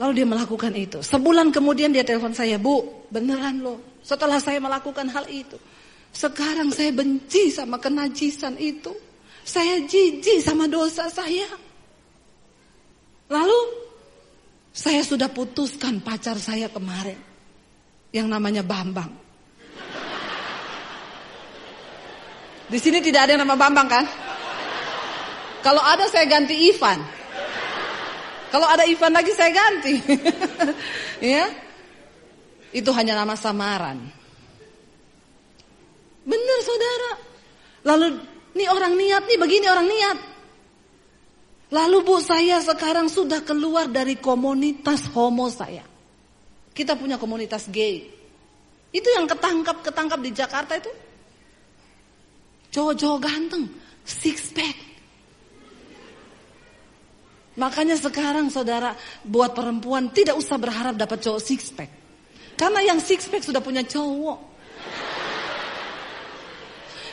Lalu dia melakukan itu. Sebulan kemudian dia telepon saya, Bu, beneran loh. Setelah saya melakukan hal itu. Sekarang saya benci sama kenajisan itu. Saya jijik sama dosa saya. Lalu saya sudah putuskan pacar saya kemarin. Yang namanya Bambang. Di sini tidak ada yang nama Bambang kan? Kalau ada saya ganti Ivan. Kalau ada Ivan lagi saya ganti. <laughs> ya. Itu hanya nama samaran. Benar saudara. Lalu nih orang niat nih begini orang niat. Lalu bu saya sekarang sudah keluar dari komunitas homo saya. Kita punya komunitas gay. Itu yang ketangkap ketangkap di Jakarta itu. Cowok-cowok ganteng, six pack. Makanya sekarang saudara buat perempuan tidak usah berharap dapat cowok six pack. Karena yang six pack sudah punya cowok.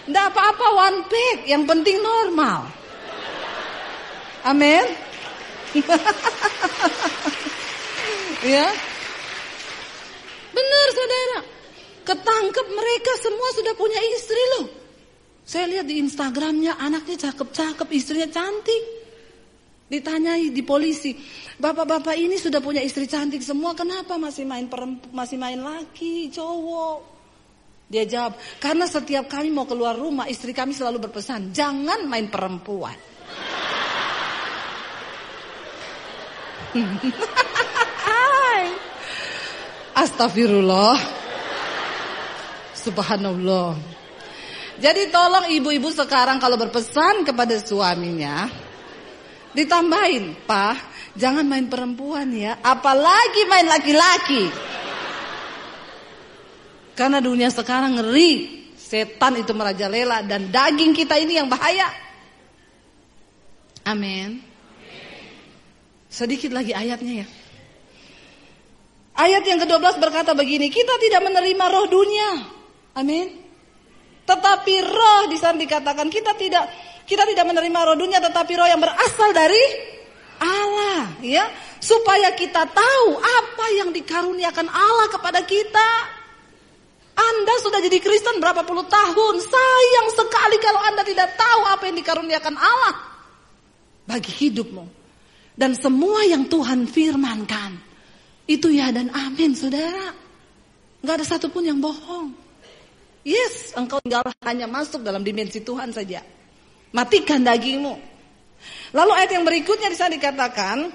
Tidak apa-apa one pack, yang penting normal. Amin. <laughs> ya. Benar saudara. Ketangkep mereka semua sudah punya istri loh. Saya lihat di Instagramnya anaknya cakep-cakep, istrinya cantik. Ditanyai di polisi, bapak-bapak ini sudah punya istri cantik semua, kenapa masih main perempu, masih main laki, cowok? Dia jawab, karena setiap kami mau keluar rumah, istri kami selalu berpesan, jangan main perempuan. <laughs> Astagfirullah. Subhanallah. Jadi tolong ibu-ibu sekarang kalau berpesan kepada suaminya, Ditambahin, Pak, jangan main perempuan ya, apalagi main laki-laki. Karena dunia sekarang ngeri, setan itu merajalela dan daging kita ini yang bahaya. Amin. Sedikit lagi ayatnya ya. Ayat yang ke-12 berkata begini, kita tidak menerima roh dunia. Amin. Tetapi roh di sana dikatakan kita tidak kita tidak menerima roh dunia tetapi roh yang berasal dari Allah, ya. Supaya kita tahu apa yang dikaruniakan Allah kepada kita. Anda sudah jadi Kristen berapa puluh tahun. Sayang sekali kalau Anda tidak tahu apa yang dikaruniakan Allah bagi hidupmu. Dan semua yang Tuhan firmankan itu ya dan amin, saudara. Gak ada satupun yang bohong. Yes, engkau tinggal hanya masuk dalam dimensi Tuhan saja. Matikan dagingmu. Lalu ayat yang berikutnya di sana dikatakan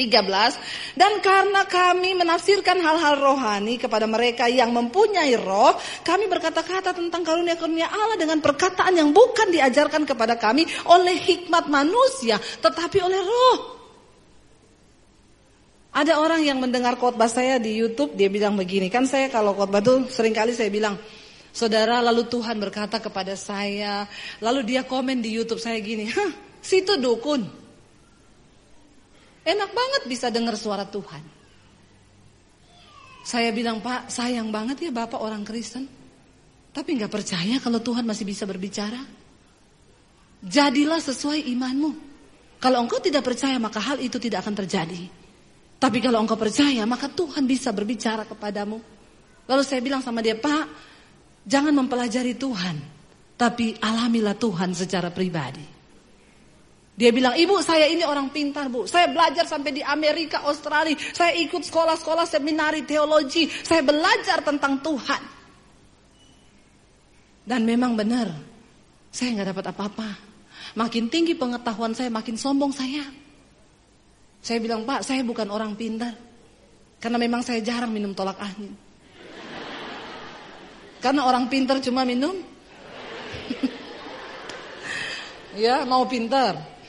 13 dan karena kami menafsirkan hal-hal rohani kepada mereka yang mempunyai roh, kami berkata-kata tentang karunia-karunia Allah dengan perkataan yang bukan diajarkan kepada kami oleh hikmat manusia, tetapi oleh roh. Ada orang yang mendengar khotbah saya di YouTube, dia bilang begini, kan saya kalau khotbah tuh sering kali saya bilang, saudara lalu Tuhan berkata kepada saya, lalu dia komen di YouTube saya gini, hah situ dukun. Enak banget bisa dengar suara Tuhan. Saya bilang Pak, sayang banget ya Bapak orang Kristen. Tapi nggak percaya kalau Tuhan masih bisa berbicara. Jadilah sesuai imanmu. Kalau engkau tidak percaya maka hal itu tidak akan terjadi. Tapi kalau engkau percaya, maka Tuhan bisa berbicara kepadamu. Lalu saya bilang sama dia, Pak, jangan mempelajari Tuhan, tapi alamilah Tuhan secara pribadi. Dia bilang, ibu saya ini orang pintar bu, saya belajar sampai di Amerika, Australia, saya ikut sekolah-sekolah seminari teologi, saya belajar tentang Tuhan. Dan memang benar, saya nggak dapat apa-apa. Makin tinggi pengetahuan saya, makin sombong saya. Saya bilang, Pak, saya bukan orang pintar. Karena memang saya jarang minum tolak angin. Karena orang pintar cuma minum. <laughs> ya, mau pintar.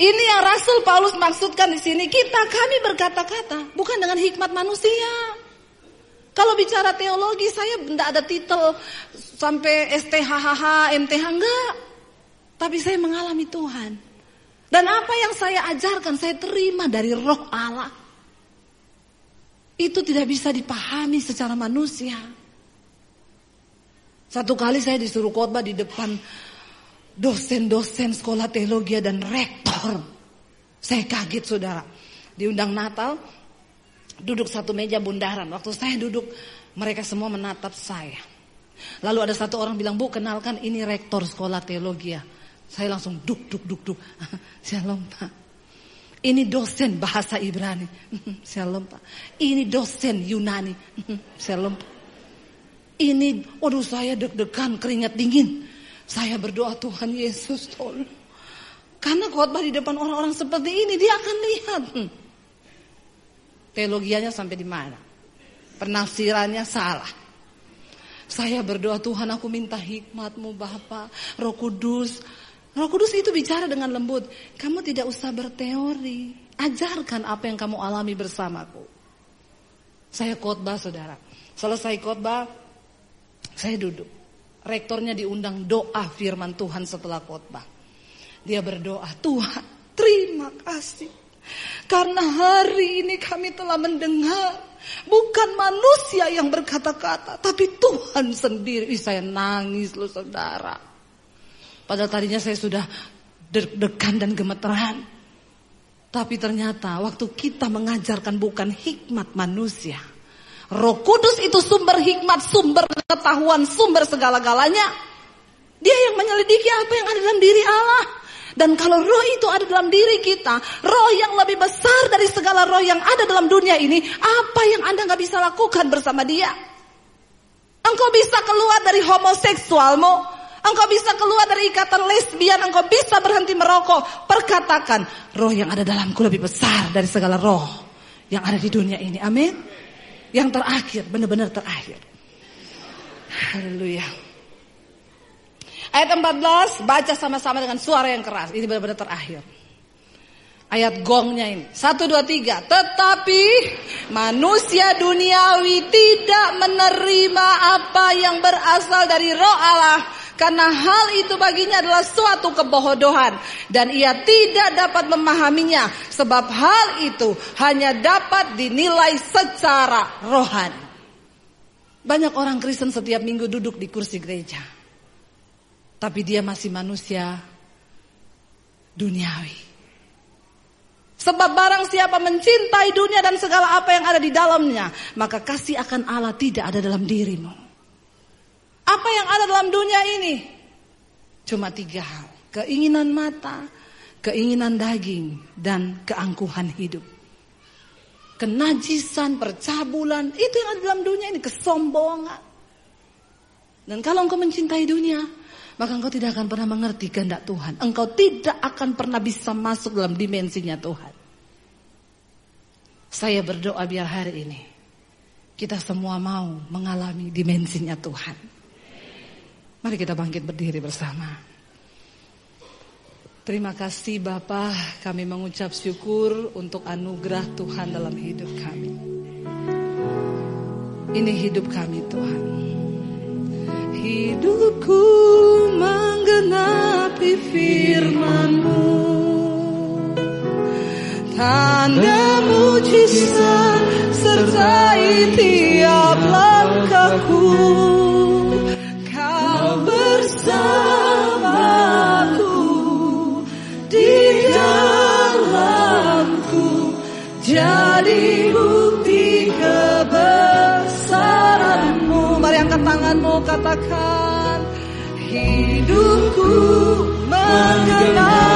Ini yang Rasul Paulus maksudkan di sini. Kita kami berkata-kata, bukan dengan hikmat manusia. Kalau bicara teologi, saya tidak ada titel sampai STHHH, MTH, enggak. Tapi saya mengalami Tuhan. Dan apa yang saya ajarkan saya terima dari roh Allah. Itu tidak bisa dipahami secara manusia. Satu kali saya disuruh khotbah di depan dosen-dosen sekolah teologi dan rektor. Saya kaget saudara. Diundang Natal, duduk satu meja bundaran. Waktu saya duduk, mereka semua menatap saya. Lalu ada satu orang bilang, Bu kenalkan ini rektor sekolah teologi ya. Saya langsung duk duk duk duk. <laughs> Shalom Pak. Ini dosen bahasa Ibrani. <laughs> Shalom Pak. Ini dosen Yunani. <laughs> Shalom Pak. Ini, waduh saya deg-degan, keringat dingin. Saya berdoa Tuhan Yesus tolong. Karena khotbah di depan orang-orang seperti ini, dia akan lihat. Hmm. Teologianya sampai di mana. Penafsirannya salah. Saya berdoa Tuhan aku minta hikmatmu Bapak, Roh Kudus. Roh Kudus itu bicara dengan lembut. Kamu tidak usah berteori. Ajarkan apa yang kamu alami bersamaku. Saya khotbah saudara. Selesai khotbah, saya duduk. Rektornya diundang doa firman Tuhan setelah khotbah. Dia berdoa, Tuhan terima kasih. Karena hari ini kami telah mendengar bukan manusia yang berkata-kata, tapi Tuhan sendiri. Saya nangis loh saudara. Padahal tadinya saya sudah deg-degan dan gemeteran. Tapi ternyata waktu kita mengajarkan bukan hikmat manusia. Roh Kudus itu sumber hikmat, sumber ketahuan, sumber segala-galanya. Dia yang menyelidiki apa yang ada dalam diri Allah. Dan kalau roh itu ada dalam diri kita, roh yang lebih besar dari segala roh yang ada dalam dunia ini, apa yang Anda nggak bisa lakukan bersama dia? Engkau bisa keluar dari homoseksualmu, Engkau bisa keluar dari ikatan lesbian, engkau bisa berhenti merokok. Perkatakan, roh yang ada dalamku lebih besar dari segala roh yang ada di dunia ini. Amin. Yang terakhir, benar-benar terakhir. Haleluya. Ayat 14, baca sama-sama dengan suara yang keras. Ini benar-benar terakhir. Ayat gongnya ini. Satu, dua, tiga. Tetapi manusia duniawi tidak menerima apa yang berasal dari roh Allah karena hal itu baginya adalah suatu kebodohan dan ia tidak dapat memahaminya sebab hal itu hanya dapat dinilai secara rohani. Banyak orang Kristen setiap minggu duduk di kursi gereja. Tapi dia masih manusia duniawi. Sebab barang siapa mencintai dunia dan segala apa yang ada di dalamnya, maka kasih akan Allah tidak ada dalam dirimu. Apa yang ada dalam dunia ini? Cuma tiga hal. Keinginan mata, keinginan daging, dan keangkuhan hidup. Kenajisan, percabulan, itu yang ada dalam dunia ini. Kesombongan. Dan kalau engkau mencintai dunia, maka engkau tidak akan pernah mengerti kehendak Tuhan. Engkau tidak akan pernah bisa masuk dalam dimensinya Tuhan. Saya berdoa biar hari ini kita semua mau mengalami dimensinya Tuhan. Mari kita bangkit berdiri bersama. Terima kasih Bapak, kami mengucap syukur untuk anugerah Tuhan dalam hidup kami. Ini hidup kami Tuhan. Hidupku menggenapi firman-Mu. Tanda mujizat sertai tiap langkahku. Hidupku menggenapi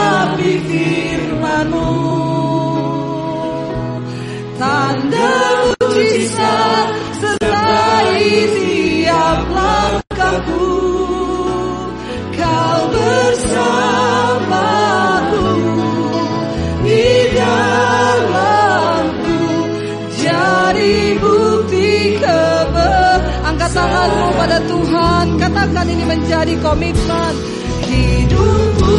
Katakan ini menjadi komitmen hidupku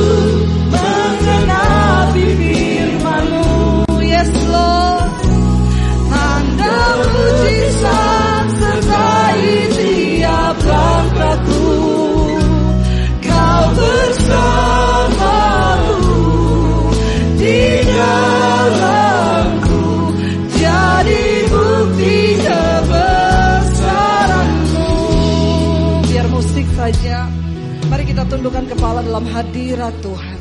kita tundukkan kepala dalam hadirat Tuhan.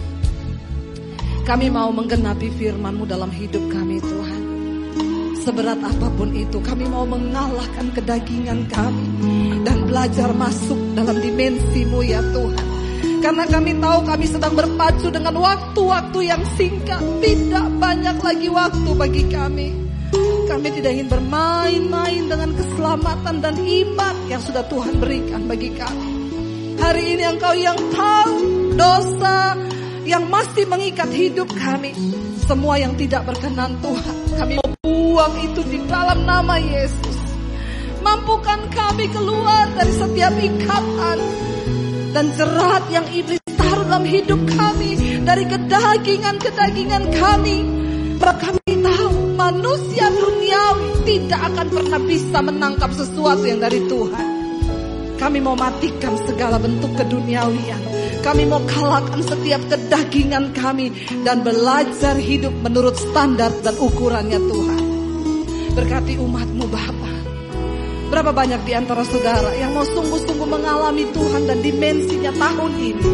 Kami mau menggenapi firman-Mu dalam hidup kami Tuhan. Seberat apa pun itu kami mau mengalahkan kedagingan kami. Dan belajar masuk dalam dimensimu ya Tuhan. Karena kami tahu kami sedang berpacu dengan waktu-waktu yang singkat. Tidak banyak lagi waktu bagi kami. Kami tidak ingin bermain-main dengan keselamatan dan iman yang sudah Tuhan berikan bagi kami. Hari ini engkau yang tahu dosa yang masih mengikat hidup kami. Semua yang tidak berkenan Tuhan. Kami mau buang itu di dalam nama Yesus. Mampukan kami keluar dari setiap ikatan dan jerat yang iblis taruh dalam hidup kami dari kedagingan-kedagingan kami. Sebab kami tahu manusia duniawi tidak akan pernah bisa menangkap sesuatu yang dari Tuhan. Kami mau matikan segala bentuk keduniawian. Kami mau kalahkan setiap kedagingan kami dan belajar hidup menurut standar dan ukurannya Tuhan. Berkati umatmu Bapa. Berapa banyak di antara saudara yang mau sungguh-sungguh mengalami Tuhan dan dimensinya tahun ini.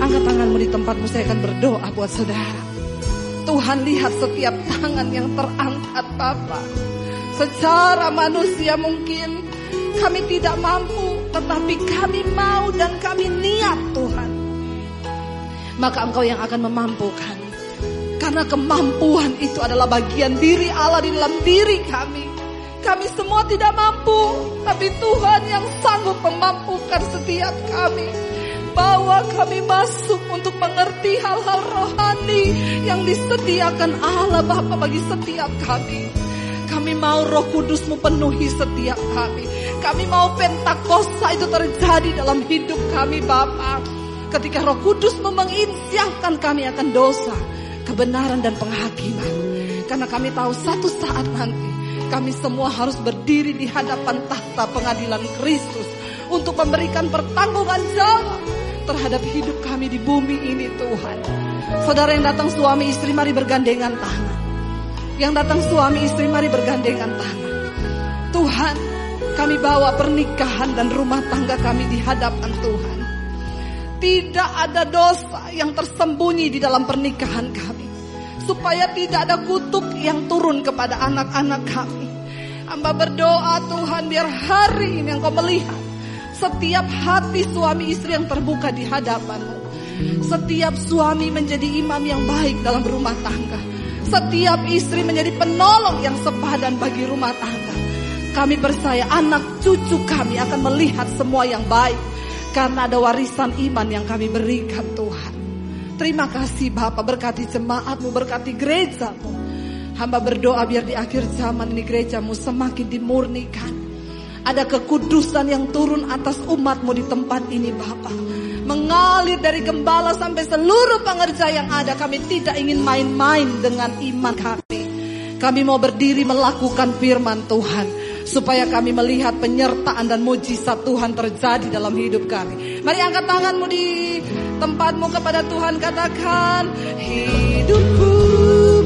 Angkat tanganmu di tempatmu saya akan berdoa buat saudara. Tuhan lihat setiap tangan yang terangkat Bapak. Secara manusia mungkin kami tidak mampu, tetapi kami mau dan kami niat Tuhan. Maka Engkau yang akan memampukan. Karena kemampuan itu adalah bagian diri Allah di dalam diri kami. Kami semua tidak mampu, tapi Tuhan yang sanggup memampukan setiap kami. Bawa kami masuk untuk mengerti hal-hal rohani yang disediakan Allah Bapa bagi setiap kami. Kami mau roh kudusmu penuhi setiap kami. Kami mau pentakosta itu terjadi dalam hidup kami Bapa. Ketika roh kudusmu menginsyafkan kami akan dosa, kebenaran dan penghakiman. Karena kami tahu satu saat nanti kami semua harus berdiri di hadapan tahta pengadilan Kristus untuk memberikan pertanggungan jawab terhadap hidup kami di bumi ini Tuhan. Saudara yang datang suami istri mari bergandengan tangan. Yang datang suami istri mari bergandengan tangan. Tuhan, kami bawa pernikahan dan rumah tangga kami di hadapan Tuhan. Tidak ada dosa yang tersembunyi di dalam pernikahan kami. Supaya tidak ada kutuk yang turun kepada anak-anak kami. Hamba berdoa Tuhan biar hari ini engkau melihat setiap hati suami istri yang terbuka di hadapanmu. Setiap suami menjadi imam yang baik dalam rumah tangga. Setiap istri menjadi penolong yang sepadan bagi rumah tangga. Kami percaya anak cucu kami akan melihat semua yang baik. Karena ada warisan iman yang kami berikan Tuhan. Terima kasih Bapak berkati jemaatmu, berkati gerejamu. Hamba berdoa biar di akhir zaman ini gerejamu semakin dimurnikan. Ada kekudusan yang turun atas umatmu di tempat ini Bapak. mengalir dari gembala sampai seluruh pengerja yang ada. Kami tidak ingin main-main dengan iman kami. Kami mau berdiri melakukan firman Tuhan supaya kami melihat penyertaan dan mujizat Tuhan terjadi dalam hidup kami. Mari angkat tanganmu di tempatmu kepada Tuhan katakan hidupku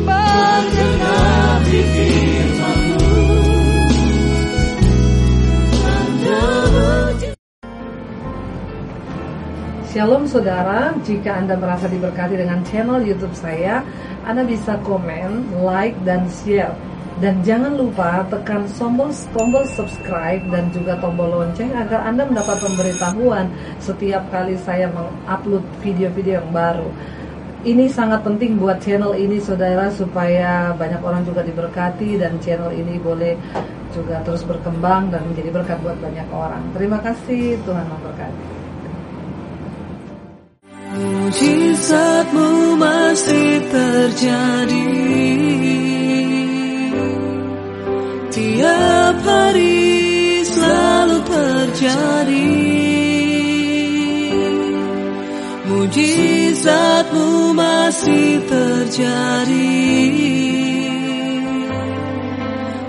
bergerak Shalom saudara, jika Anda merasa diberkati dengan channel YouTube saya, Anda bisa komen, like, dan share. Dan jangan lupa tekan tombol, tombol subscribe dan juga tombol lonceng agar Anda mendapat pemberitahuan setiap kali saya mengupload video-video yang baru. Ini sangat penting buat channel ini saudara supaya banyak orang juga diberkati dan channel ini boleh juga terus berkembang dan menjadi berkat buat banyak orang. Terima kasih, Tuhan memberkati. Mujizatmu masih terjadi Tiap hari selalu terjadi. Mujizatmu masih terjadi.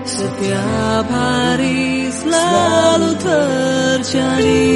Setiap hari selalu terjadi